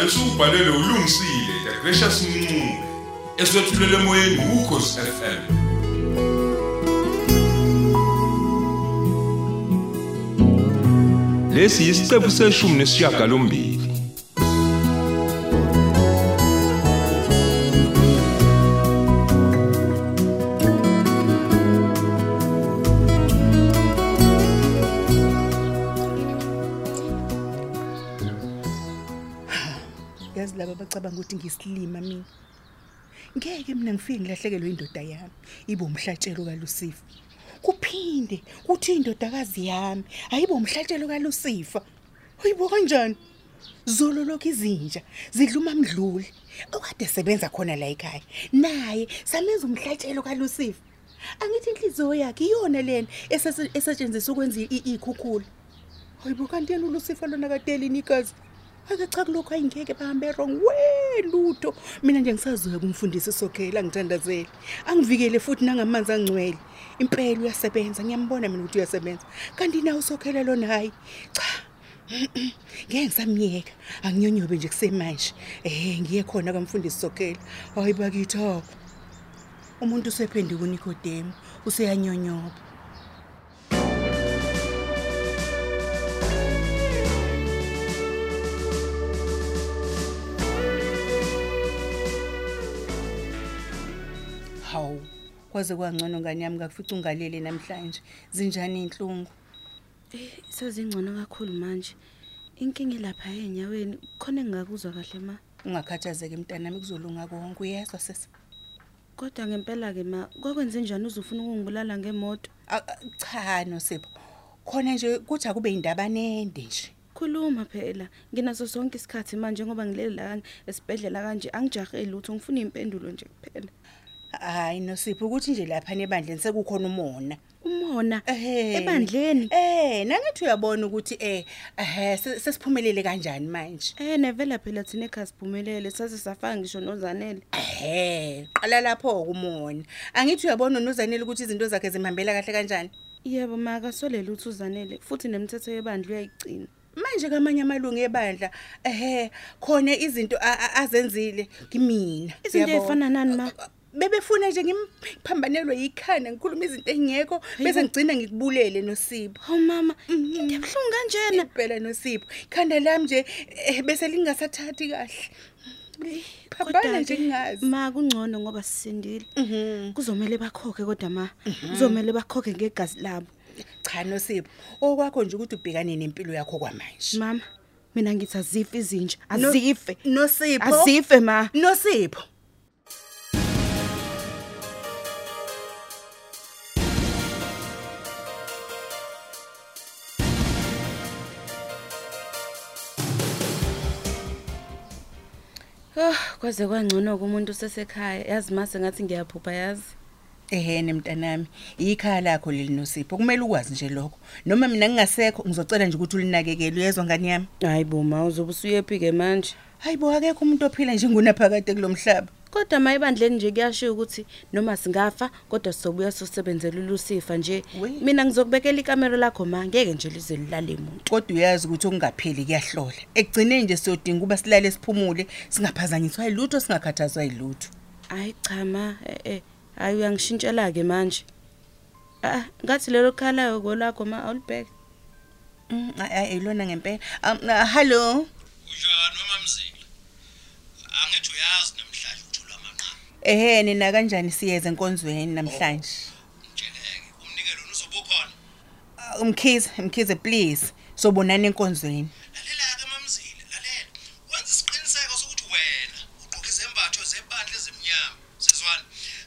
sihlalo esubhalelwe ulungisile the gracious mncube eswetshulele emoyeni ukhosi FM lesi isiqephu seshumi nesishiyagalombili yazi laba bacabanga ukuthi ngisilima mina. Ngeke mina ngifike ngilahlekelwe indoda yami ibe umhlatshelo kaLucifer. Kuphinde kuthi indodakazi yami ayibe umhlatshelo kaLucifer. Hayibo kanjani? Zolo lokho izinja zidluma mdluli. Okade sebenza khona la ekhaya naye samenza umhlatshelo kaLucifer. Angithi inhliziyo yakhe iyona lena esese- esetshenziswa ukwenza i- ikhukhula. Hayibo kanti yena uLucifer lona kadeli inikazi ake cha kulokho ayingeke bahambe wrong. Welutho mina nje ngisazoya kumfundisi sokhela ngithandazeli angivikele futhi nangamanzi angcwele. Impela uyasebenza ngiyambona mina ukuthi uyasebenza. Kanti nawe sokhela lona hayi cha ngeke ngisamyeka. Anginyonyobe nje kusemanje. Eh ngiye khona kamfundisi sokhela hayi bakithi ha umuntu usephenduka uNikodemu useyanyonyoba. Hawu kwaze kwangcono ngani yami ngakufica ungalele namhlanje. Zinjani inhlungu sezingcono kakhulu manje. Inkinga lapha enyaweni khona engingakuzwa kahle ma? Ungakhathazeki mntanami kuzolunga konke uyezwa sesi kodwa ngempela ke ma kwakwenze njani uzufuna ukungibulala ngemoto? A- a- cha nosipho. Khona nje kuthi akube indaba nende nje. Khuluma phela nginaso sonke isikhathi manje ngoba ngilele la esibhedlela kanje angijaheli lutho ngifuna impendulo nje kuphela. Hayi nosipho ukuthi nje lapha nebandleni sekukhona umona. Umona? Ehhe. ebandleni? Eh nangathi uyabona ukuthi eh ehe se- sesiphumelele kanjani manje? Eh nevela phela thina ekhaya siphumelele saze safaka ngisho nozanele. Ehe qala lapho kumona angithi uyabona nozanele ukuthi izinto zakhe zimhambela kahle kanjani? Yebo ma kasolele uthi uzanele futhi nemithetho yebandla uyayigcina. Manje kamanye amalungu ebandla ehe khona izinto a- a- azenzile kimina. Izinto uyabona? ey'fana nani, ma? Bebefuna nje ngimphambanelwe yikhanda ngikhuluma izinto engekho bese ngigcina ngikubulele nosipho. Hawu mama into ebuhlungu kanjena. Phela nosipho. Ikhanda lami nje eh, bese lingasathathi kahle. Phambana Kodwa-ke, nje ngingazi. ma kungcono ngoba sisindile. Mhm. kuzomele bakhokhe kodwa ma. Kuzomele bakhokhe ngegazi labo. Cha nosipho okwakho nje ukuthi ubhekane nempilo yakho kwamanje. Mama mina ngithi azife izinja. No- azife. nosipho. Azife ma. Nosipho. Kwaze kwangcono kumuntu sesekhaya yazi mase ngathi ngiyaphupha yazi? Ehene mntanami ikhaya lakho leli nosipho. Kumele ukwazi nje lokho. Noma mina ngingasekho ngizocela nje ukuthi ulinakekele uyezwa ngani yami? Hayi bo ma uzobe usuyephi-ke manje. Hayibo akekho umuntu ophila njengonaphakade kulo mhlaba kodwa ma ebandleni nje kuyashiwo ukuthi noma singafa kodwa sizobuya sosebenzela ulusifa nje. We. mina ngizokubekela ikamero lakho ma ngeke nje lize lilale muntu. Kodwa uyazi ukuthi okungapheli kuyahlola. Ekugcineni nje siyodinga ukuba silale siphumule singaphazanyiswa yilutho singakhathazwa yilutho. Hayi cha ma eh eh hayi uyangishintshela-ke manje. Ah ngathi lelo khalayo kolakho ma awulibheke Mm, ay- ay ilona ngempela. Um, ah, hello? Unjani mamzila? Angithi uyazi namhlanje uthola amanqamu. ehe nina kanjani siyeza enkonzweni namhlanje Ngitsheleke, umnikelo uzobukhona. Ah, umkhize mkhize please sobonana enkonzweni Lalela ke mamzila, lalela. Wenza isiqiniseko sokuthi wena ugqoka izembatho zebandla ezimnyama. Sizwana.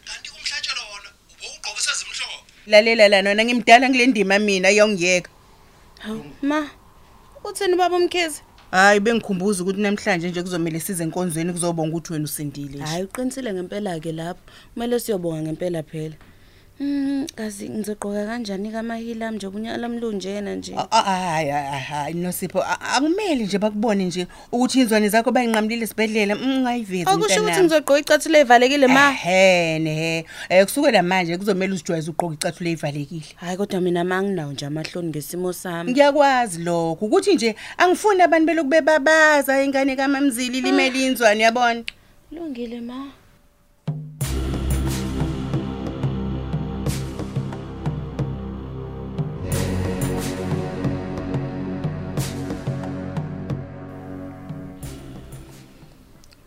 Kanti umhlatshelo wona ubowugqoka sezimhlophe. lalela la nona ngimdala kule ndima mina ayongiyeka hawu ma uthini baba umkhizi hayi bengikhumbuza ukuthi namhlanje nje kuzomela size enkonzweni kuzobonga ukuthi wena usindile nje. Hayi uqinisile ngempela-ke lapho. Kumele siyobonga ngempela phela. Mm, kazi ngizogqoka kanjani kamahila ami njengoba unyaka lami lunjena nje. A- a- Hayi hayi hayi Nosipho a- akumele nje bakubone nje ukuthi inzwane zakho bayinqamlile esibedlela ungayivezi Akusho ukuthi ngizogqoka icathulo evalekile ma. Ehene he eh kusukela manje kuzomela uzijwayeze ugqoka icathulo ezivalekile Hayi kodwa mina manginawo nje amahloni ngesimo sami. Ngiyakwazi lokho ukuthi nje angifuni abantu beloku bebabaza ingane kaMamzili limele inzwane yabona Lungile ma.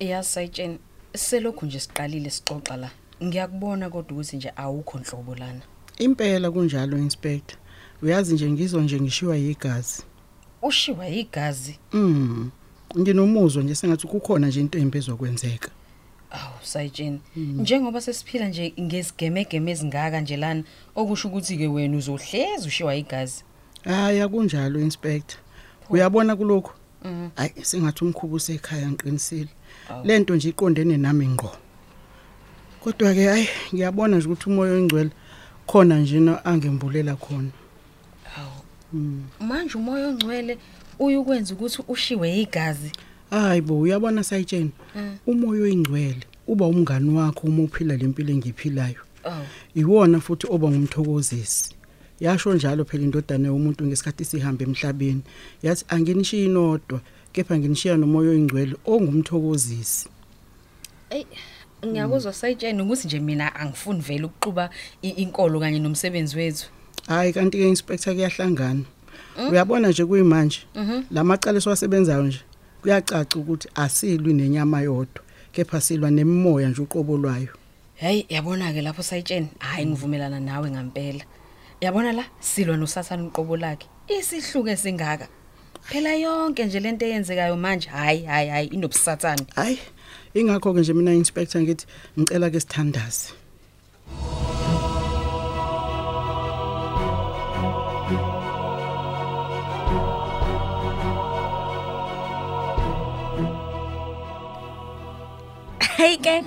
Iyasayitsheni selokhu nje siqalile sixoxa la. Ngiyakubona kodwa ukuthi nje awukho nhlobo lana. Impela kunjalo inspector. Uyazi nje ngizwa nje ngishiwa yigazi. Ushiwa igazi. Mm. Nginomuzwa nje sengathi kukhona nje into embi ezokwenzeka. Awu sayitsheni. Njengoba sesiphila nje ngesigemegeme ezingaka nje lana okusho ukuthi ke wena uzohleza ushiwa igazi. Hayi akunjalo inspector. Uyabona kulokho? Mhm. Hayi sengathi umkhubu usekhaya ngiqinisile. Awu. Lento nje iqondene nami ngqo. Kodwa ke hayi ngiyabona nje ukuthi umoya oyingcwele khona nje no angembulela khona. Awu. Manje umoya ongcwele uyukwenza ukuthi ushiwe igazi. Hayi bo uyabona sayitsheni. Mm. Umoya oyingcwele uba umngani wakho uma uphila lempilo engiphilayo. Awu. Iwona futhi oba ngumthokozisi. Yasho njalo phela indodana yomuntu ngesikhathi sihambe emhlabeni. Yathi anginishiya inodwa, kepha nginishiya nomoya oyingcwele ongumthokozisi. Ey ngiyakuzwa sayitsheni ukuthi nje mina angifuni vele ukuxuba i- inkolo kanye nomsebenzi wethu. Hayi kanti ke inspector kuyahlangana. Uyabona nje kuyimanje. Lamacala esiwasebenzayo nje kuyacaca ukuthi asilwi nenyama yodwa, kepha silwa nemimoya nje uqobo lwayo. Hey yabona ke lapho sayitsheni hayi ngivumelana nawe ngempela. Yabona la silwa nosathana uqobo lakhe. Isihluke singaka. Phela yonke nje lento eyenzekayo manje hayi hayi hayi inobusathana. Hayi, ingakho ke nje mina inspector ngithi ngicela ke sithandaze. Hayi ke.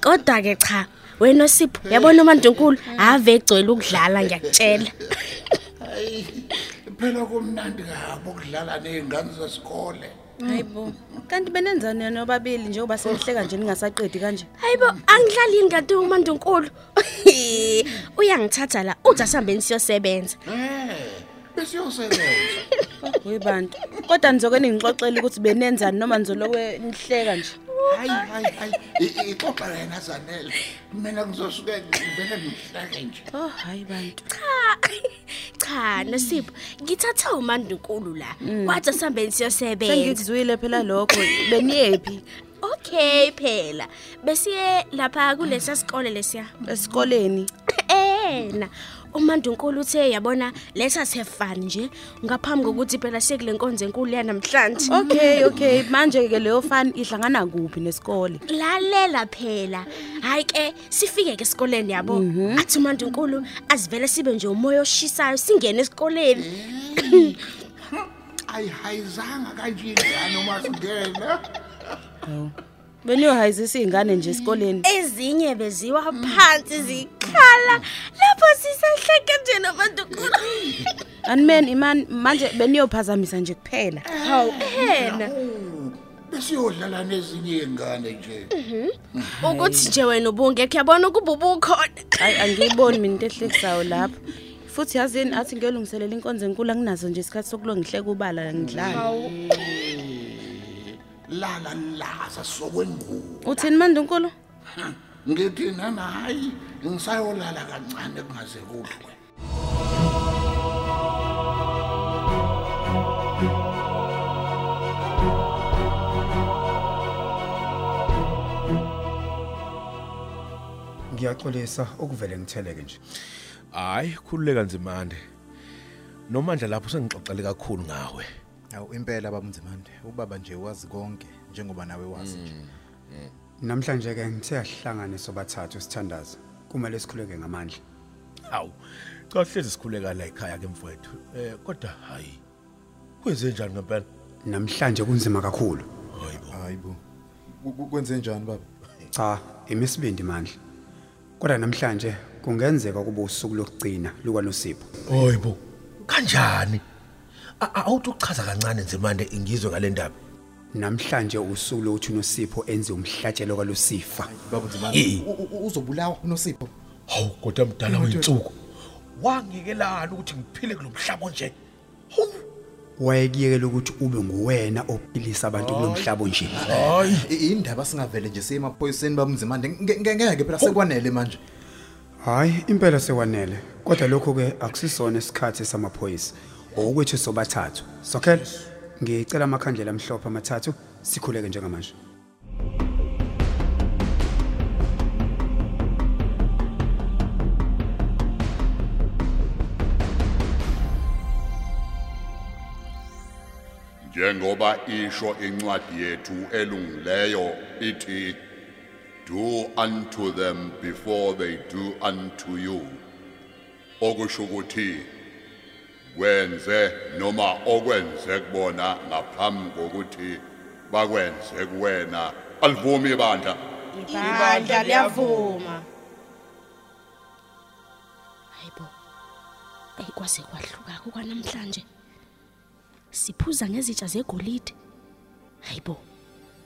Kodwa ke cha, wena Sipho, yabona uMandunkulu ave egcwele ukudlala ngiyakutshela. hayi phela kumnandi kabi ukudlala nezingane zesikole Hayibo. Kanti benenzani yena nobabili njengoba senihleka nje ningasaqedi kanje? Hayibo, angidlali yini kanti uMandunkulu? Uyangithatha la, uthi asihambe siyosebenza. eh besiyosebenza Webantu. Kodwa nizoke ningixoxele ukuthi benenzani noma nizolowe nihleka nje. Hayi hayi hayi I- ixoxa yena zanele mina ngizosuke ngivele ngihleke nje Oh hayi bantu. Cha. Cha, Nosipho, ngithatha uMandunkulu la. Wathi asihambe siyosebenza. Sengikuzwile phela lokho. Beniyephi? Okay phela. Besiye lapha kulesa sikole lesiya. Esikoleni. Ena uMandunkulu uthe yabona letha sefun nje ngaphambi kokuthi phela sekule nkonzo enkulu ya namhlanje. Okay, okay. Manje ke leyo fan ihlangana kuphi nesikole? Lalela phela. Hayi ke sifike ke esikoleni yabo. Athi uMandunkulu asivele sibe nje umoya oshisayo singene esikoleni. ayi hayizanga kanje ingane uma singena Beniyohayizisa izingane nje esikoleni. Ezinye beziwa phansi zikhala lapho sisahleke nje noMandunkulu. Animen iman manje beniyophazamisa nje kuphela. Hawu ena besiyodlala nezinye izingane nje ukuthi nje wena ubungekho yabona ukuba ubukhona. Hayi angiyiboni mina into ehlekisayo lapho. Futhi yazini athi ngiyolungiselela inkonzo enkulu anginazo nje isikhathi sokulo ngihleka ubala ngidlala. lala laza sokwengubo Uthini manje uNkulu? Ngithi nana hayi ngisayolala kancane kungaze kuhlwe Ngiyaxolisa ukuvele ngitheleke nje. hayi khululeka nzimande. Nomandla lapho sengixoxele kakhulu ngawe. Awu impela baba Mzimande, ubaba nje wazi konke njengoba nawe wazi nje. Namhlanje ke ngithe asihlangane sobathathu sithandaza. Kumele sikhuleke ngamandla. hawu cha hlezi sikhuleka la ekhaya ke mfowethu eh kodwa hayi kwenze njani ngempela Namhlanje kunzima kakhulu. hayibo Hayibo. Kwenze njani baba? Cha, imisibindi mandla. kodwa namhlanje kungenzeka kube usuku lokugcina lukaNosipho Hoyibo. Kanjani? A- a- Awuthi uchaza kancane nje manje ngizwe ngale ndaba. Namhlanje usuku lokuthi uNosipho enze umhlatshelo kaLucifer. Baba Nzimande uzobulawa uNosipho? Hawu kodwa mdala weinsuku. Wangikelana ukuthi ngiphile kulomhlaba nje. Hawu. wayekuyekela ukuthi ube nguwena ophilisa abantu kulomhlaba nje. Hayi. Indaba singavele nje siye emaphoyiseni nge- ngeke phela sekwanele manje. Hayi impela sekwanele. Kodwa lokho ke akusisona isikhathi samaphoyisa. Okuthi sobathathu. Sokhela. Ngicela amakhandlela amhlophe amathathu sikhuleke njengamanje. Njengoba isho incwadi yethu elungileyo ithi do unto them before they do unto you okusho ukuthi wenze noma okwenze kubona ngaphambi kokuthi bakwenze kuwena. Alivumi ibandla. Ibandla liyavuma. Hayibo ayikwaze kwahluka kwanamhlanje. Siphuza ngezitsha zegolide. Hayibo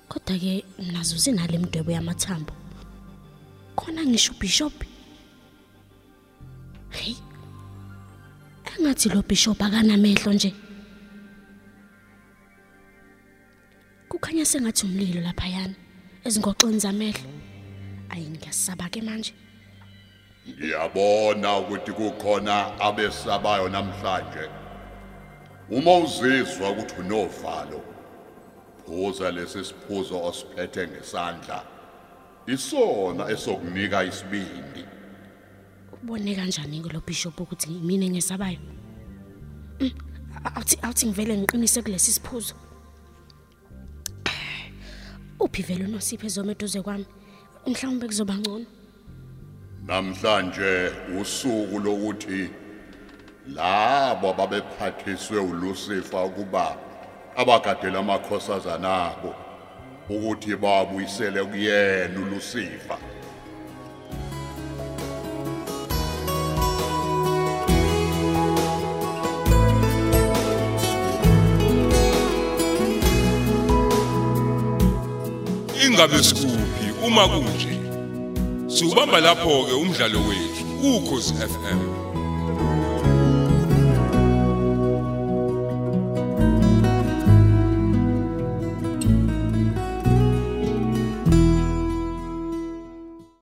kodwa ke nazo zinale mdwebo yamathambo. Khona ngisho bishop engathi lo bishop akanamehlo nje. Kukhanya sengathi umlilo laphayana ezingoxweni zamehlo. Ayi ngiyasaba ke manje. Ngiyabona ukuthi kukhona abesabayo namhlanje. Uma uzizwa ukuthi unovalo phuza lesi siphuzo osiphethe ngesandla. Isona esokunika isibindi. Ubone kanjani ke lo bishop ukuthi mina ngesabayo Mm, awuthi awuthi ngivele ngiqinise kulesi siphuzo. Uphi vele unosipho ezomeduze kwami? Mhlawumbe kuzoba ngcono. Namhlanje usuku lokuthi labo ababephathiswe uLucifer ukuba abagadela amakhosazana abo ukuthi babuyisele kuyena uLucifer ingabe sikuphi uma kunje. Siubamba lapho ke umdlalo wethu ukhozi FM